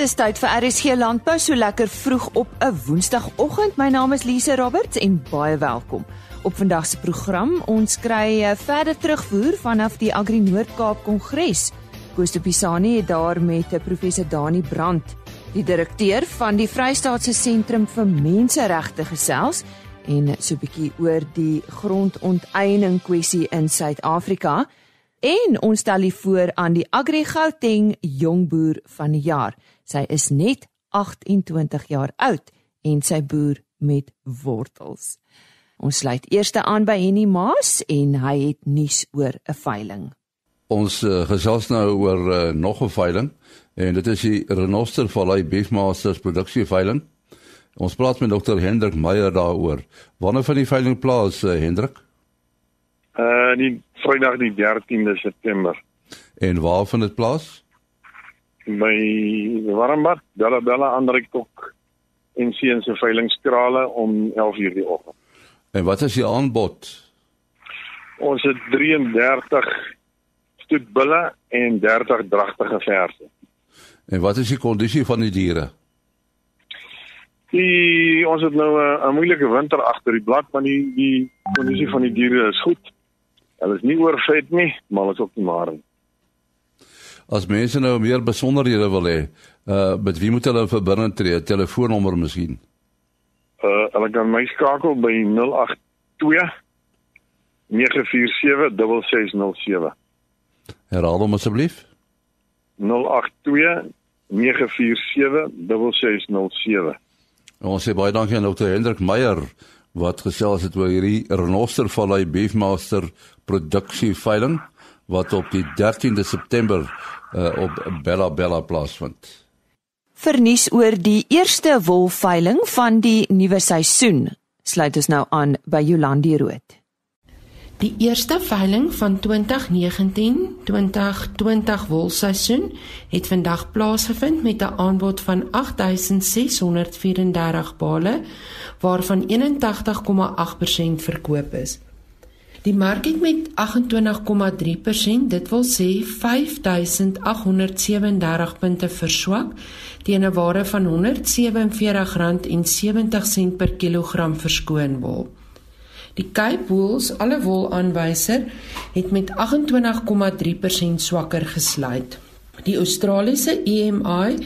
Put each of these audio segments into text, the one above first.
Dis tyd vir RSG Landbou so lekker vroeg op 'n Woensdagoggend. My naam is Lise Roberts en baie welkom. Op vandag se program ons kry eh, verder terugvoer vanaf die Agri Noord-Kaap Kongres. Koos de Pisani het daar met eh, professor Dani Brandt, die direkteur van die Vrystaatse Sentrum vir Menseregte gesels en so 'n bietjie oor die grondonteiening kwessie in Suid-Afrika. En ons stel hier voor aan die Agri Gauteng jongboer van die jaar. Sy is net 28 jaar oud en sy boer met wortels. Ons sluit eers aan by Henny Maas en hy het nuus oor 'n veiling. Ons uh, gesels nou oor uh, nog 'n veiling en dit is die Renoster Vallei Beefmasters produksie veiling. Ons praat met Dr Hendrik Meyer daaroor. Wanneer van die veiling plaas uh, Hendrik? Uh die Vrydag die 13de September. En waar vind dit plaas? By Warmbad, Bella Bella Andrektok en sien se veilingskrale om 11:00 die oggend. En wat is die aanbod? Ons het 33 stoetbulle en 30 dragtige verse. En wat is die kondisie van die diere? Die ons het nou 'n moeilike winter agter die blad, maar die die kondisie van die diere is goed. Hulle is nie oorvet nie, maar hulle is ook nie maar nie. As mense nou meer besonderhede wil hê, uh met wie moet hulle verbinding tree? Telefoonnommer miskien. Uh hulle kan my skakel by 082 947 6607. Herhaal hom asseblief. 082 947 6607. Ons sê baie dankie aan Dr. Hendrik Meyer wat gesels het oor hierdie Renoster Vallei Beefmaster produksie veiling wat op die 13de September uh, op Bella Bella plaasvind. Vernuis oor die eerste wolveiling van die nuwe seisoen. Sluit ons nou aan by Jolandi Rood. Die eerste veiling van 2019-2020 wolseisoen het vandag plaasgevind met 'n aanbod van 8634 bale waarvan 81,8% verkoop is. Die mark het met 28,3%, dit wil sê 5837 punte verswak teen 'n waarde van R147,70 per kilogram verskoon wol. Die Cape Wools alle wol aanwyser het met 28,3% swakker gesluit. Die Australiese EMI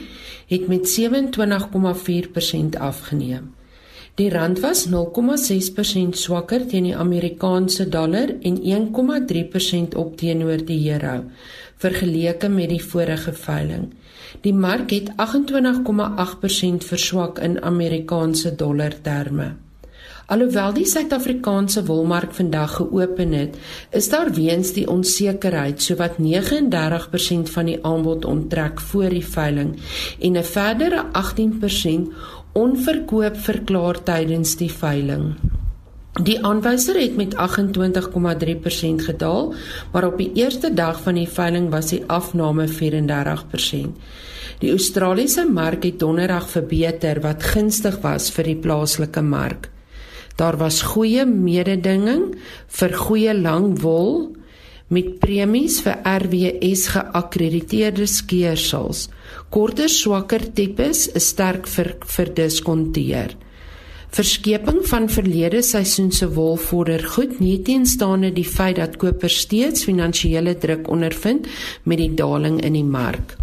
het met 27,4% afgeneem. Die rand was 0,6% swakker teen die Amerikaanse dollar en 1,3% op teenoor die euro vergeleke met die vorige veiling. Die mark het 28,8% verswak in Amerikaanse dollar terme. Alhoewel die Suid-Afrikaanse wolmark vandag geopen het, is daar weens die onsekerheid sowat 39% van die aanbod onttrek voor die veiling en 'n verdere 18% onverkoop verklaar tydens die veiling. Die aanwyser het met 28,3% gedaal, maar op die eerste dag van die veiling was die afname 34%. Die Australiese mark het donderdag verbeter wat gunstig was vir die plaaslike mark. Daar was goeie mededinging vir goeie lang wol met premies vir RWS geakkrediteerde skeersels. Korter swakker tipes is sterk vir verdiskonteer. Verskeping van verlede seisoen se wol vorder goed nie teenstaande die feit dat kopers steeds finansiële druk ondervind met die daling in die mark.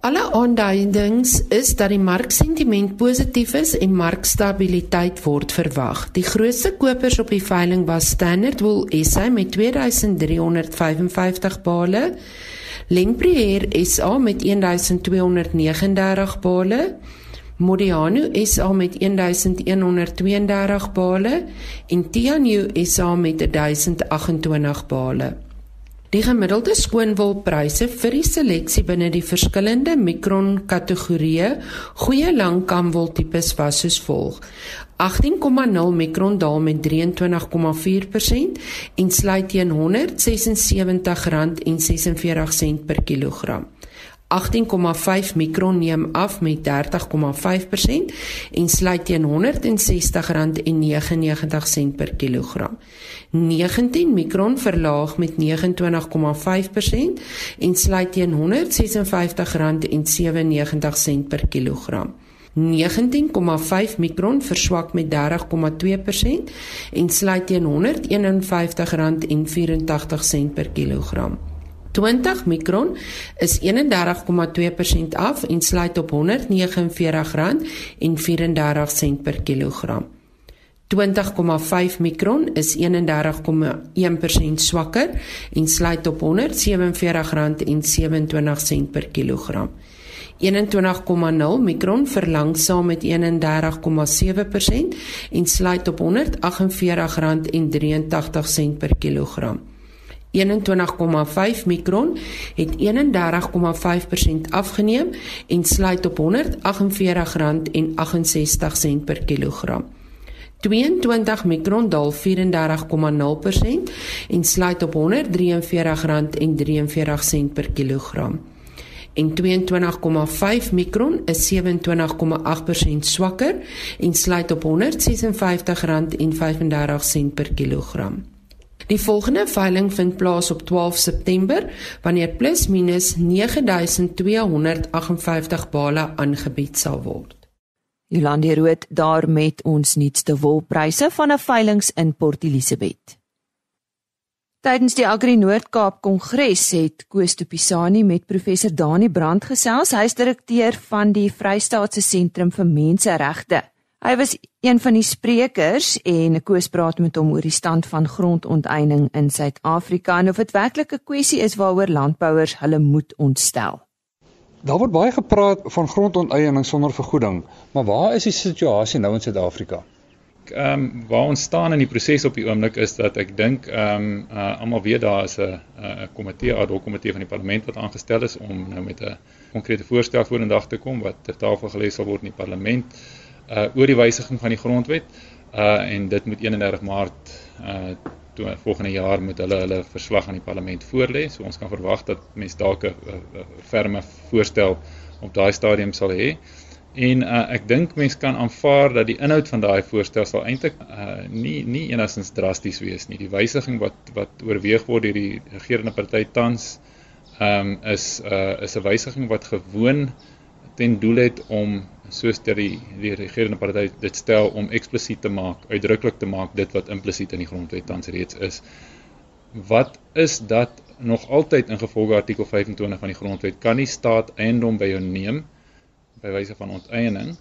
Alle aanduidings is dat die marksentiment positief is en markstabiliteit word verwag. Die grootste kopers op die veiling was Standard Wool SA met 2355 bale, Lempriere SA met 1239 bale, Modiano SA met 1132 bale en Tianyu SA met 1028 bale. Die gemiddelde skoonwolpryse vir die seleksie binne die verskillende mikron kategorieë goeie langkamwol tipes was soos volg: 18,0 mikron daal met 23,4% en sluit teen R176,46 per kilogram. 18,5 mikron neem af met 30,5% en sluit teen R160,99 per kilogram. 19 mikron verlaag met 29,5% en sluit teen R156,97 per kilogram. 19,5 mikron verswak met 30,2% en sluit teen R151,84 per kilogram. 20 mikron is 31,2% af en sluit op R149,34 per kilogram. 20,5 mikron is 31,1% swakker en sluit op R147,27 per kilogram. 21,0 mikron verlang saam met 31,7% en sluit op R148,83 per kilogram. 21,5 mikron het 31,5% afgeneem en sluit op R148,68 per kilogram. 22 mikron daal 34,0% en sluit op R143,43 per kilogram. En 22,5 mikron is 27,8% swakker en sluit op R156,35 per kilogram. Die volgende veiling vind plaas op 12 September wanneer plus minus 9258 bale aangebied sal word. Jolande Rood daar met ons nuutste wolpryse van 'n veiling in Port Elizabeth. Tydens die Agri Noord-Kaap Kongres het Koos de Pisani met professor Dani Brand gesels, hy is direkteur van die Vrystaatse Sentrum vir Menseregte. Hy was een van die sprekers en Koos praat met hom oor die stand van grondonteiening in Suid-Afrika en of dit werklik 'n kwessie is waaroor landbouers hulle moet ontstel. Daar word baie gepraat van grondonteiening sonder vergoeding, maar waar is die situasie nou in Suid-Afrika? Ehm um, waar ons staan in die proses op die oomblik is dat ek dink ehm um, uh, almal weet daar is 'n 'n komitee, 'n ad hoc komitee van die parlement wat aangestel is om nou met 'n konkrete voorstel vorendag te kom wat ter tafel gelê sal word in die parlement uh oor die wysiging van die grondwet uh en dit moet 31 Maart uh toe volgende jaar moet hulle hulle verslag aan die parlement voorlê. So ons kan verwag dat mense dalk 'n ferme voorstel op daai stadium sal hê. En uh, ek dink mense kan aanvaar dat die inhoud van daai voorstel sal eintlik uh, nie nie enigstens drasties wees nie. Die wysiging wat wat oorweeg word deur die regerende party tans ehm um, is uh, is 'n wysiging wat gewoon ten doel het om soos ter die die regerende party dit stel om eksplisiet te maak, uitdruklik te maak dit wat implisiet in die grondwet tans reeds is. Wat is dat nog altyd in gevolge artikel 25 van die grondwet kan nie staat eiendom by jou neem by wyse van onteiening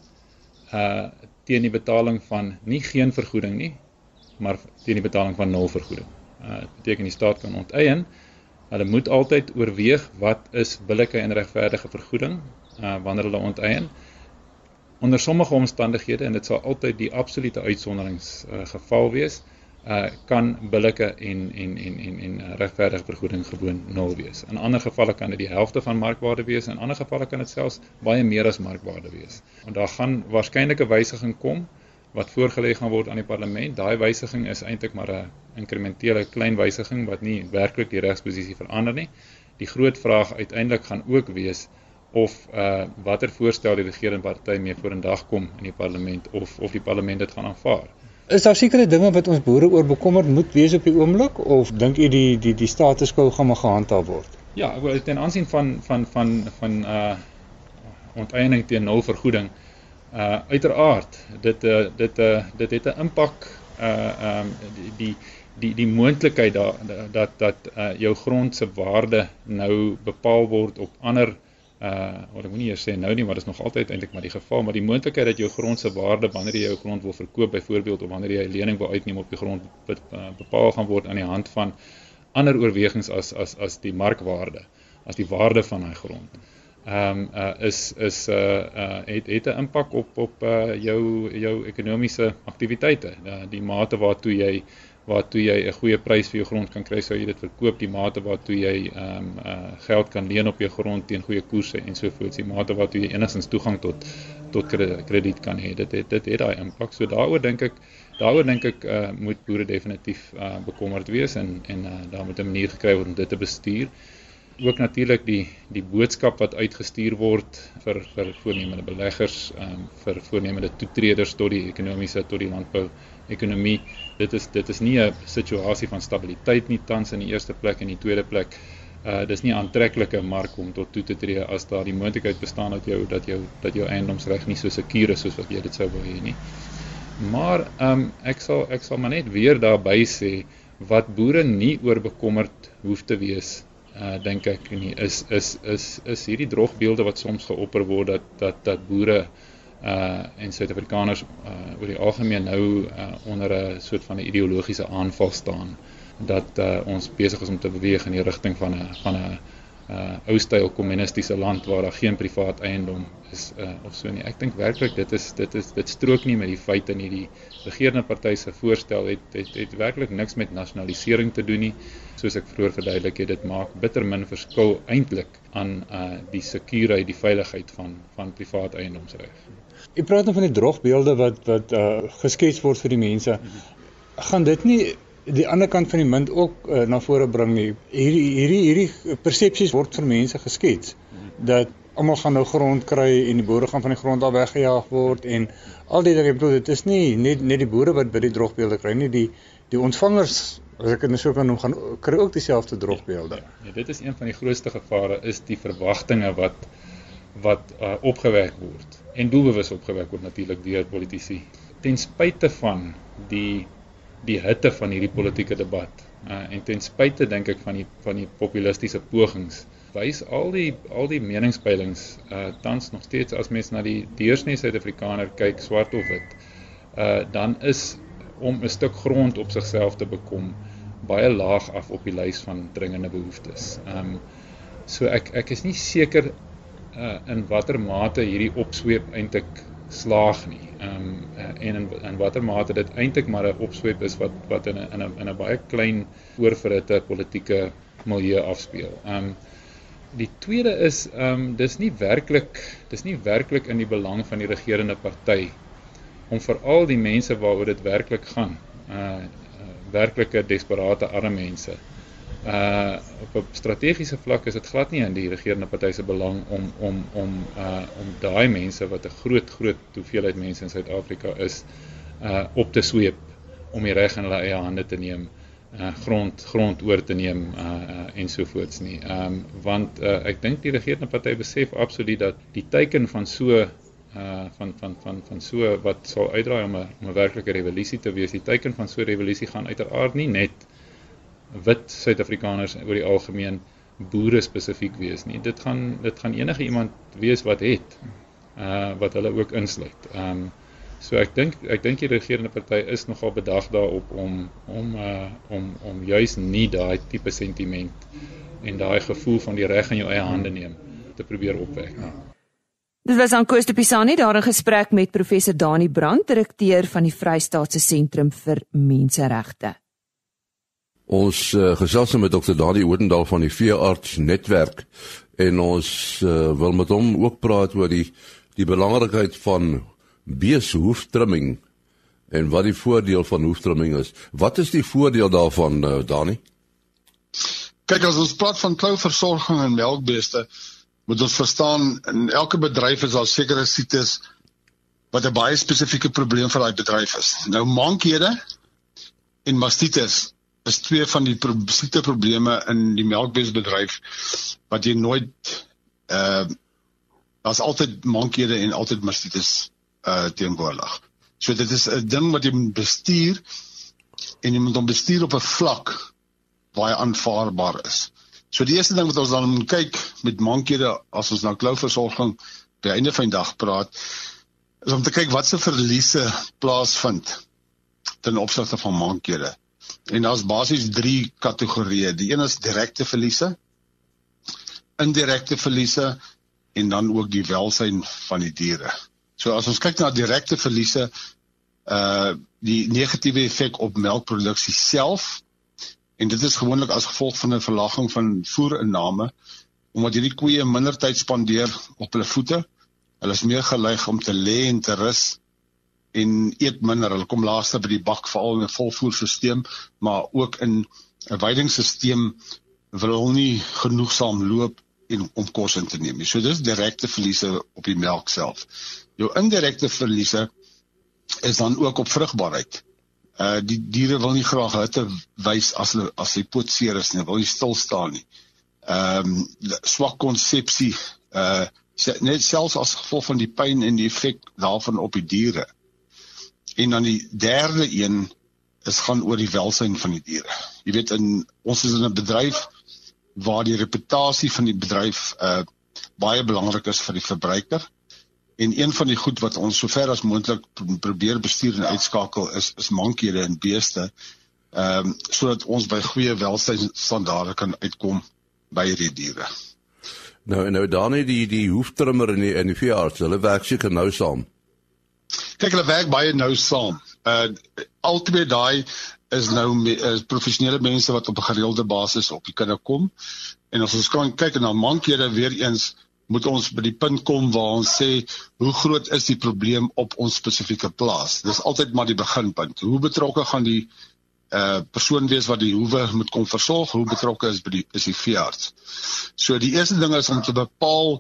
uh teen die betaling van nie geen vergoeding nie, maar teen die betaling van nul vergoeding. Uh dit beteken die staat kan onteien. Hulle moet altyd oorweeg wat is billike en regverdige vergoeding uh wanneer hulle onteien onder sommige omstandighede en dit sal altyd die absolute uitsonderings uh, geval wees uh kan billike en en en en en regverdige vergoeding gewoon nul wees. In ander gevalle kan dit die helfte van markwaarde wees en in ander gevalle kan dit selfs baie meer as markwaarde wees. Want daar gaan waarskynlik 'n wysiging kom wat voorgelê gaan word aan die parlement. Daai wysiging is eintlik maar 'n inkrementele klein wysiging wat nie werklik die regsposisie verander nie. Die groot vraag uiteindelik gaan ook wees of uh watter voorstel die regerende party mee vorendag kom in die parlement of of die parlement dit gaan aanvaar. Is daar sekere dinge wat ons boere oor bekommerd moet wees op die oomblik of dink u die die die status quo gaan maar gehandhaaf word? Ja, ten aansien van van van van uh onteiening teen nul vergoeding uh uiteraard dit uh dit uh dit het 'n impak uh um die die die die moontlikheid dat dat dat uh jou grond se waarde nou bepaal word op ander uh wat ek moenie eers sê nou nie maar dit is nog altyd eintlik maar die geval maar die moontlikheid dat jou grond se waarde wanneer jy jou grond wil verkoop byvoorbeeld of wanneer jy 'n lening wil uitneem op die grond uh, bepaal gaan word aan die hand van ander oorwegings as as as die markwaarde as die waarde van daai grond. Ehm um, uh is is uh uh het het 'n impak op op uh jou jou ekonomiese aktiwiteite. Uh, die mate waartoe jy waartoe jy 'n goeie prys vir jou grond kan kry sou jy dit verkoop. Die mate waartoe jy ehm um, uh geld kan leen op jou grond teen goeie koerse en so voort. Die mate waartoe jy enigstens toegang tot tot krediet kan hê. Dit het dit het daai impak. So daaroor dink ek daaroor dink ek uh moet boere definitief uh bekommerd wees en en uh daar moet 'n manier gekry word om dit te bestuur. Ook natuurlik die die boodskap wat uitgestuur word vir vir voornemende beleggers, um, vir voornemende toetreders tot die ekonomiese tot die landbou ekonomie. Dit is dit is nie 'n situasie van stabiliteit nie tans in die eerste plek en in die tweede plek uh dis nie 'n aantreklike mark om tot toe te tree as daar die moontlikheid bestaan dat jou dat jou dat jou eiendomsreg nie so sekur is soos wat jy dit sou wou hê nie. Maar ehm um, ek sal ek sal maar net weer daarby sê wat boere nie oor bekommerd hoef te wees uh dink ek nie is is is is hierdie drogbeelde wat soms geopper word dat dat dat boere uh en Suid-Afrikaners uh oor die algemeen nou uh onder 'n soort van 'n ideologiese aanval staan dat uh ons besig is om te beweeg in die rigting van 'n van 'n uh ou styl kommunistiese land waar daar geen privaat eiendom is uh of so nie. Ek dink werklik dit is dit is dit strook nie met die feite nie. Die regerende party se voorstel het het het werklik niks met nasionalisering te doen nie. Soos ek vroeër verduidelik het, dit maak bitter min verskil eintlik aan uh die sekuriteit, die veiligheid van van privaat eiendomsreg. Jy praat nou van die drogbeelde wat wat uh geskets word vir die mense. Gaan dit nie die ander kant van die munt ook uh, na vore bring nie? Hierdie hierdie hierdie persepsies word vir mense geskets dat almal gaan nou grond kry en die boere gaan van die grond af weggejaag word en al die dinge. Ek bedoel dit is nie net net die boere wat by die drogbeelde kry nie, die die ontvangers as ek dit nou so kan noem gaan kry ook dieselfde drogbeelde. Ja, ja, dit is een van die grootste gevare is die verwagtinge wat wat uh, opgewek word en doelbewus opgewek word natuurlik deur politici ten spyte van die die hitte van hierdie politieke debat uh, en ten spyte dink ek van die van die populistiese pogings wys al die al die meningspeilings uh, tans nog steeds as mens na die deursnee Suid-Afrikaner kyk swart of wit uh, dan is om 'n stuk grond op sigself te bekom baie laag af op die lys van dringende behoeftes. Ehm um, so ek ek is nie seker uh, in watter mate hierdie opsweep eintlik slaag nie. Ehm um, uh, en in in watter mate dit eintlik maar 'n opsweep is wat wat in 'n in 'n in 'n baie klein oorverhitte politieke milieu afspeel. Ehm um, die tweede is ehm um, dis nie werklik dis nie werklik in die belang van die regerende party om vir al die mense waaroor dit werklik gaan, uh, uh werklike desperate arme mense uh op 'n strategiese vlak is dit glad nie in die regerende party se belang om om om uh om daai mense wat 'n groot groot hoeveelheid mense in Suid-Afrika is uh op te sweep om die reg in hulle eie hande te neem uh grond grond oor te neem uh, uh ensovoorts nie. Ehm um, want uh ek dink die regerende party besef absoluut dat die teiken van so uh van van van van so wat sal uitdraai om 'n om 'n werklike revolusie te wees. Die teiken van so 'n revolusie gaan uiteraard nie net wit Suid-Afrikaners oor die algemeen boere spesifiek wees nie. Dit gaan dit gaan enige iemand wees wat het uh wat hulle ook insluit. Ehm um, so ek dink ek dink die regerende party is nogal bedag daarop om om uh om om juis nie daai tipe sentiment en daai gevoel van die reg in jou eie hande neem te probeer opwek nie. Dit was aan Koos de Pisani daar in gesprek met professor Dani Brandt, direkteur van die Vrystaatse Sentrum vir Menseregte. Ons uh, gesels nou met Dr. Dawie Oudendal van die Veearts Netwerk en ons uh, wil met hom ook praat oor die die belangrikheid van beeshoeftrimming en wat die voordeel van hoeftrimming is. Wat is die voordeel daarvan, uh, Dani? Kyk as ons praat van klouversorging en melkbeeste, moet ons verstaan in elke bedryf is daar sekere siektes wat 'n baie spesifieke probleem vir daai bedryf is. Nou mankhede en mastitis is twee van die siekte probleme in die melkbeesbedryf wat jy nooit uh daar's altyd mankhede en altyd mastitis uh teenwoordig. So dit is 'n ding wat jy moet bestuur en jy moet hom bestuur op 'n vlak waar hy aanvaarbaar is. So die eerste ding wat ons dan moet kyk met mankhede as ons na klouversorging by einde van die dag praat is om te kyk wat se verliese plaasvind ten opsigte van mankhede. En daar's basies 3 kategorieë. Die een is direkte verliese, indirekte verliese en dan ook die welsyn van die diere. So as ons kyk na direkte verliese, uh die negatiewe effek op melkproduksie self en dit is gewoonlik as gevolg van 'n verlaging van voerinname omdat hierdie koeie minder tyd spandeer op hulle voete. Hulle is meer geneig om te lê en te rus en eet minder. Hulle kom laaste by die bak veral in 'n volvoerstelsel, maar ook in 'n veidingstelsel wil nie genoegsaam loop en om kos in te neem nie. So dis direkte verliese op die melk self. Jou indirekte verliese is dan ook op vrugbaarheid. Uh die diere wil nie graag hitte wys as hulle as hy pootseer is nie, wil nie stil staan nie. Ehm um, swak konsepsie uh net selfs as gevolg van die pyn en die effek daarvan op die diere. En dan die derde een is gaan oor die welsyn van die diere. Jy weet in ons is in 'n bedryf waar die reputasie van die bedryf uh baie belangrik is vir die verbruiker. En een van die goed wat ons sover as moontlik probeer bestuur en uitskakel is is mankhede in beeste. Ehm um, sodat ons by goeie welsynstandaarde kan uitkom by hierdie diere. Nou nou dan net die die hoeftrimmer en die en die veearts, hulle werk seker nou saam. Kyk hulle werk baie nou saam. Uh albei daai is nou is professionele mense wat op 'n gereelde basis op die kinne kom. En as ons kan kyk na mankhede weer eens moet ons by die punt kom waar ons sê hoe groot is die probleem op ons spesifieke plaas. Dis altyd maar die beginpunt. Hoe betrokke gaan die uh persoon wees wat die hoewe moet kom versorg, hoe betrokke is by die is die veearts. So die eerste ding is om te bepaal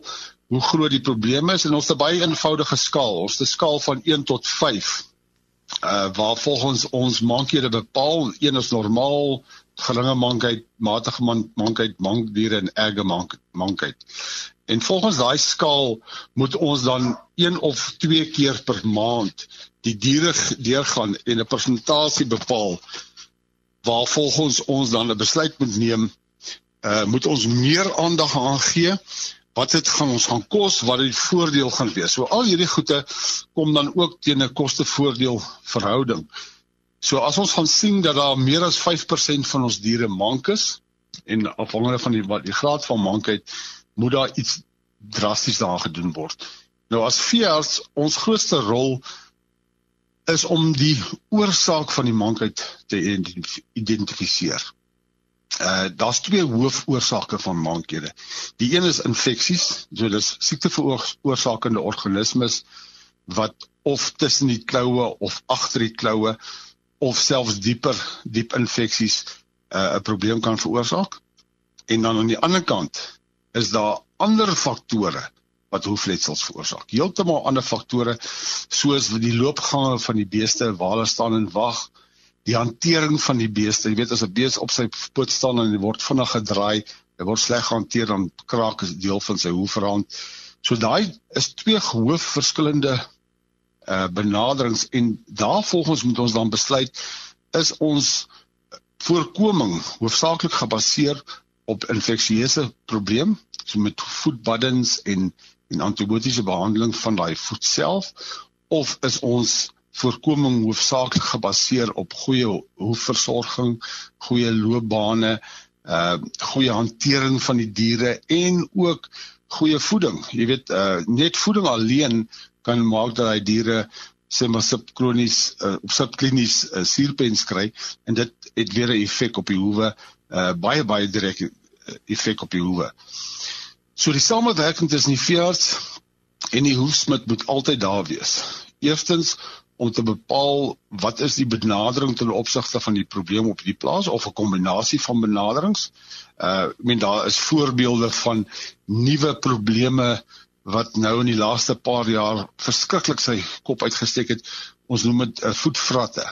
hoe groot die probleem is en ons het 'n baie eenvoudige skaal. Ons het 'n skaal van 1 tot 5. Uh waar volgens ons mankhede bepaal, een is normaal, geringe mankheid, matige mankheid, mankdiere en erge mank, mankheid. En volgens daai skaal moet ons dan een of twee keer per maand die diere deurgaan en 'n persentasie bepaal waar volgens ons dan 'n besluit moet neem, uh moet ons meer aandag aan gee. Wat dit gaan ons gaan kos, wat die voordeel gaan wees. So al hierdie goede kom dan ook teen 'n koste-voordeel verhouding. So as ons gaan sien dat daar meer as 5% van ons diere mank is en afhangende van die wat die graad van mankheid moet daar iets drasties daar gedoen word. Nou as veearts ons grootste rol is om die oorsaak van die mankheid te identifiseer. Uh daar's twee hoofoorsake van mankhede. Die een is infeksies, so dis siekte veroorsakende organismes wat of tussen die kloue of agter die kloue of selfs dieper diep infeksies uh 'n probleem kan veroorsaak. En dan aan die ander kant is daar ander faktore wat hoefletsels veroorsaak. Heeltemal ander faktore soos die loopgange van die beeste waar hulle staan en wag, die hantering van die beeste. Jy weet as 'n bees op sy poot staan en hy word vinnig gedraai, hy word sleg gehanteer dan kraak 'n deel van sy hoefrand. So daai is twee hoof verskillende uh benaderings en daarvolgens moet ons dan besluit is ons voorkoming hoofsaaklik gebaseer op infeksieuse probleem so met voetbaddens en en antibiotiese behandeling van daai voet self of is ons voorkoming hoofsaaklik gebaseer op goeie hoefversorging, goeie loopbane, uh goeie hantering van die diere en ook goeie voeding. Jy weet uh net voeding alleen kan maak dat daai diere sê maar subkronies uh, of subklinies uh, suurpens kry en dit het weer 'n effek op die hoewe, uh baie baie direk effek op die hoewe. So die samewerking tussen die veearts en die hoefsmid moet altyd daar wees. Eerstens om te bepaal wat is die benadering ten opsigte van die probleem op die plaas of 'n kombinasie van benaderings. Uh ek meen daar is voorbeelde van nuwe probleme wat nou in die laaste paar jaar verskriklik sy kop uitgesteek het. Ons noem dit uh, voetvratte.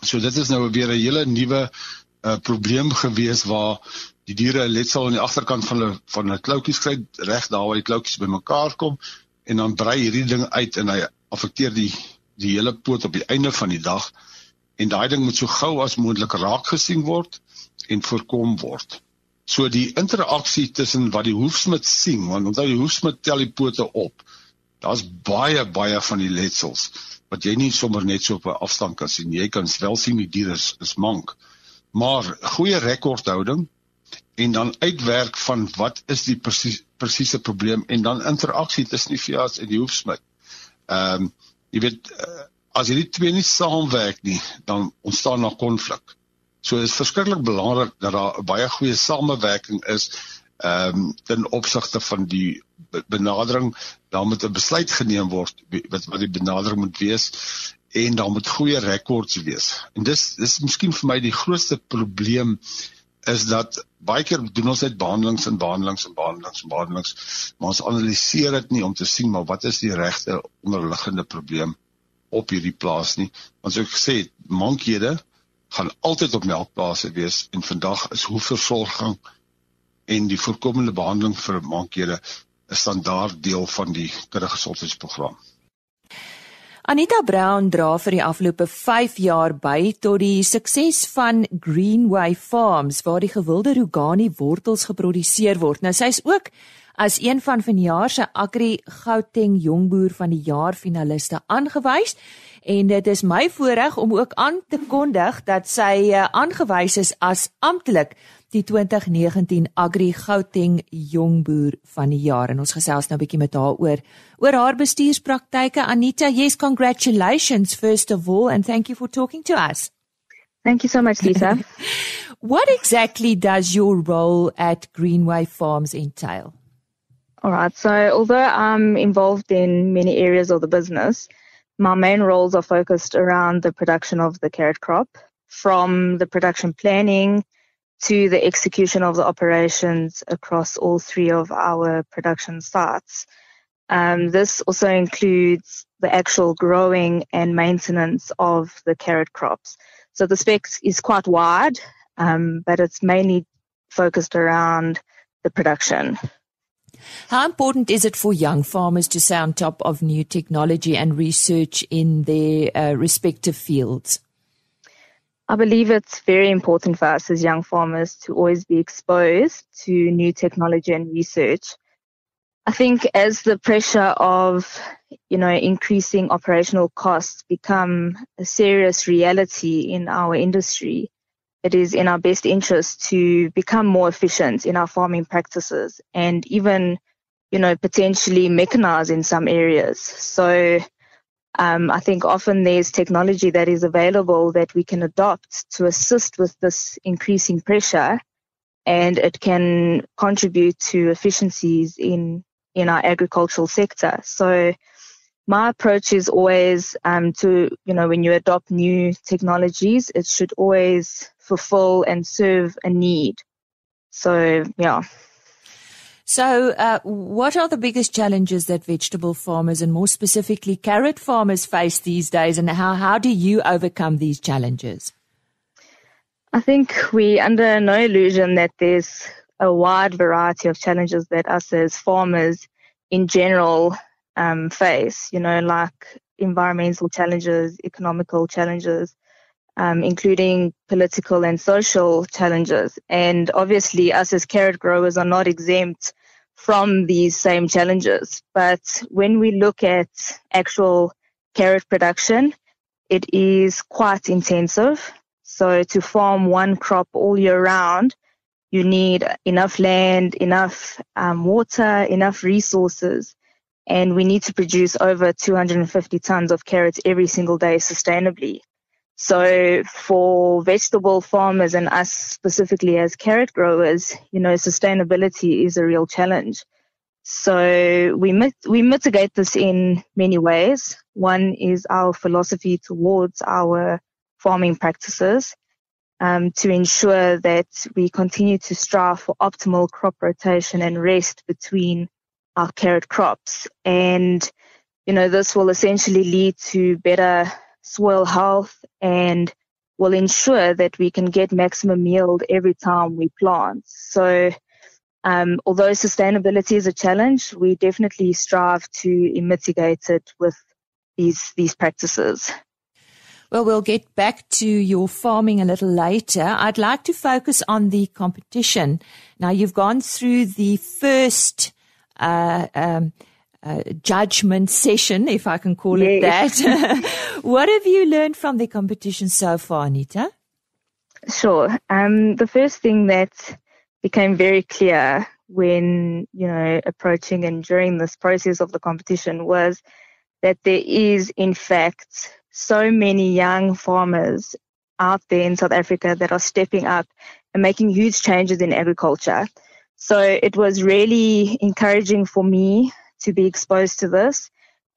So dit is nou weer 'n hele nuwe uh probleem gewees waar die diere letsel aan die agterkant van hulle van hulle kloutjies kry reg daar waar die kloutjies bymekaar kom en dan brei hierdie ding uit en hy affekteer die die hele poot op die einde van die dag en daai ding moet so gou as moontlik raak gesien word en voorkom word. So die interaksie tussen wat die hoefsmid sien want onthou die hoefsmid tel die pote op. Daar's baie baie van die letsels wat jy nie sommer net so op 'n afstand kan sien. Jy kan wel sien die diere is, is mank. Maar goeie rekordhouding en dan uitwerk van wat is die presies presiese probleem en dan interaksie tussen die veearts en die hoefsmid. Ehm um, jy weet uh, as hierdie twee nie saamwerk nie, dan ontstaan daar konflik. So is verskriklik belangrik dat daar 'n baie goeie samewerking is ehm um, ten opsigte van die benadering. Daar moet 'n besluit geneem word wat wat die benadering moet wees en daar moet goeie rekords wees. En dis dis miskien vir my die grootste probleem is dat baie keer doen ons net behandelings en behandelings en behandelings en behandelings, maar ons analiseer dit nie om te sien maar wat is die regte onderliggende probleem op hierdie plaas nie. Want soos ek gesê het, mankhede gaan altyd op melkplase wees en vandag is hoefversorging en die voorkomende behandeling vir mankhede 'n standaard deel van die kindergesondheidsprogram. Anita Brown dra vir die afgelope 5 jaar by tot die sukses van Greenway Farms waar die gewilde rugani wortels geproduseer word. Nou sy's ook as een van vanjaar se Agri Gauteng jongboer van die jaar finaliste aangewys en dit is my voorreg om ook aan te kondig dat sy eh, aangewys is as amptelik die 2019 Agri Gauteng jongboer van die jaar. En ons gesels nou 'n bietjie met haar oor oor haar bestuurspraktyke. Anita yes congratulations first of all and thank you for talking to us. Thank you so much Lisa. What exactly does your role at Greenway Farms entail? All right so although I'm involved in many areas of the business my main roles are focused around the production of the carrot crop from the production planning to the execution of the operations across all three of our production sites. Um, this also includes the actual growing and maintenance of the carrot crops. So the spec is quite wide, um, but it's mainly focused around the production. How important is it for young farmers to stay on top of new technology and research in their uh, respective fields? I believe it's very important for us as young farmers to always be exposed to new technology and research. I think as the pressure of, you know, increasing operational costs become a serious reality in our industry, it is in our best interest to become more efficient in our farming practices and even, you know, potentially mechanize in some areas. So um, I think often there's technology that is available that we can adopt to assist with this increasing pressure, and it can contribute to efficiencies in in our agricultural sector. So my approach is always um, to you know when you adopt new technologies, it should always fulfill and serve a need. So yeah. So, uh, what are the biggest challenges that vegetable farmers and more specifically carrot farmers face these days, and how, how do you overcome these challenges? I think we under no illusion that there's a wide variety of challenges that us as farmers in general um, face, you know, like environmental challenges, economical challenges, um, including political and social challenges. And obviously, us as carrot growers are not exempt from these same challenges. But when we look at actual carrot production, it is quite intensive. So to farm one crop all year round, you need enough land, enough um, water, enough resources, and we need to produce over 250 tons of carrots every single day sustainably. So for vegetable farmers and us specifically as carrot growers, you know, sustainability is a real challenge. So we mit- we mitigate this in many ways. One is our philosophy towards our farming practices um, to ensure that we continue to strive for optimal crop rotation and rest between our carrot crops. And, you know, this will essentially lead to better soil health and will ensure that we can get maximum yield every time we plant. So, um, although sustainability is a challenge, we definitely strive to mitigate it with these these practices. Well, we'll get back to your farming a little later. I'd like to focus on the competition. Now, you've gone through the first uh, um, uh, judgment session, if I can call yes. it that. what have you learned from the competition so far, Anita? Sure. Um, the first thing that became very clear when, you know, approaching and during this process of the competition was that there is, in fact, so many young farmers out there in South Africa that are stepping up and making huge changes in agriculture. So it was really encouraging for me to be exposed to this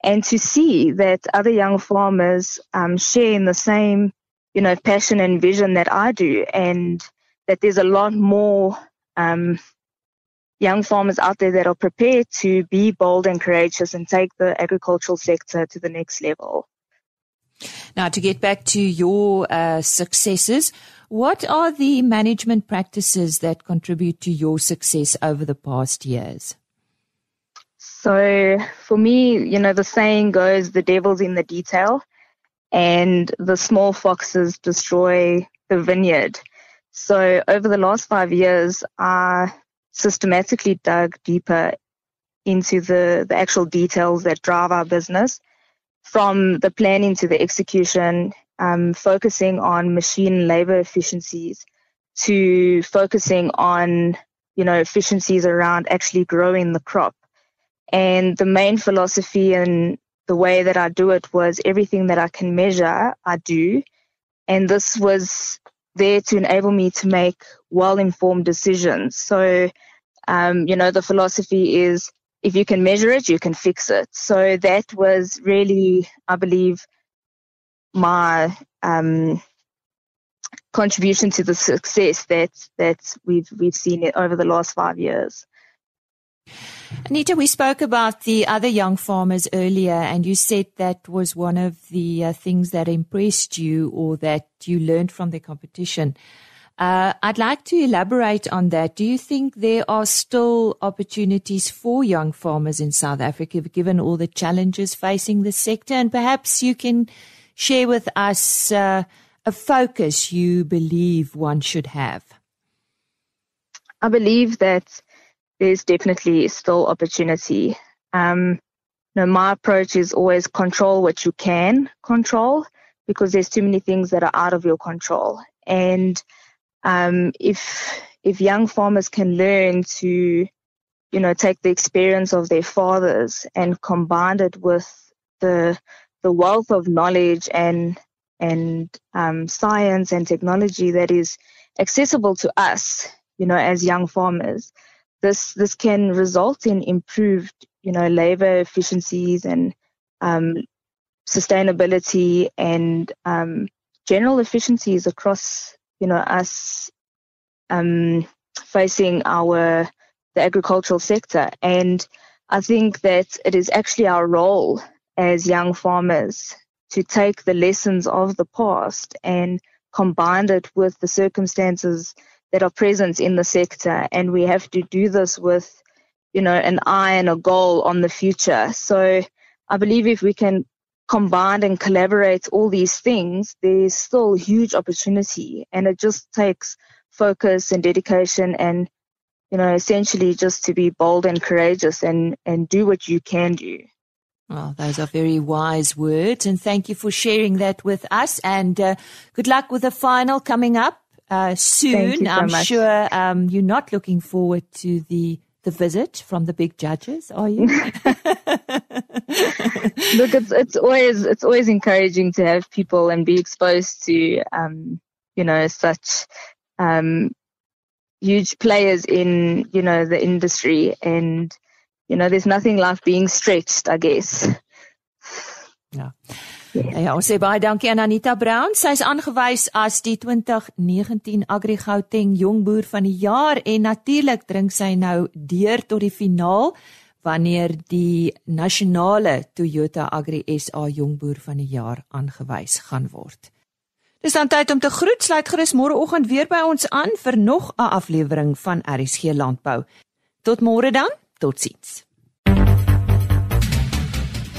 and to see that other young farmers um, share in the same, you know, passion and vision that I do. And that there's a lot more um, young farmers out there that are prepared to be bold and courageous and take the agricultural sector to the next level. Now, to get back to your uh, successes, what are the management practices that contribute to your success over the past years? So, for me, you know, the saying goes the devil's in the detail, and the small foxes destroy the vineyard. So, over the last five years, I systematically dug deeper into the, the actual details that drive our business from the planning to the execution, um, focusing on machine labor efficiencies to focusing on, you know, efficiencies around actually growing the crop. And the main philosophy and the way that I do it was everything that I can measure, I do. And this was there to enable me to make well informed decisions. So, um, you know, the philosophy is if you can measure it, you can fix it. So that was really, I believe, my um, contribution to the success that that we've we've seen it over the last five years. Anita, we spoke about the other young farmers earlier, and you said that was one of the uh, things that impressed you or that you learned from the competition. Uh, I'd like to elaborate on that. Do you think there are still opportunities for young farmers in South Africa, given all the challenges facing the sector? And perhaps you can share with us uh, a focus you believe one should have. I believe that there's definitely still opportunity. Um, you know, my approach is always control what you can control because there's too many things that are out of your control. And um, if if young farmers can learn to, you know, take the experience of their fathers and combine it with the the wealth of knowledge and and um, science and technology that is accessible to us, you know, as young farmers, this this can result in improved, you know, labor efficiencies and um, sustainability and um, general efficiencies across you know, us um, facing our the agricultural sector. And I think that it is actually our role as young farmers to take the lessons of the past and combine it with the circumstances that are present in the sector. And we have to do this with, you know, an eye and a goal on the future. So I believe if we can combine and collaborate all these things, there's still huge opportunity. And it just takes focus and dedication and, you know, essentially just to be bold and courageous and, and do what you can do. Well, those are very wise words, and thank you for sharing that with us. And uh, good luck with the final coming up uh, soon. So I'm much. sure um, you're not looking forward to the the visit from the big judges, are you? Look, it's it's always it's always encouraging to have people and be exposed to um, you know such um, huge players in you know the industry, and you know there's nothing like being stretched, I guess. Ja. Ja, ja ons sê baie dankie aan Anita Brown. Sy's aangewys as die 2019 Agri Gauteng Jong Boer van die Jaar en natuurlik drink sy nou deur tot die finaal wanneer die nasionale Toyota Agri SA Jong Boer van die Jaar aangewys gaan word. Dis dan tyd om te groet. Sluit gerus môreoggend weer by ons aan vir nog 'n aflewering van RSG Landbou. Tot môre dan. Totsiens.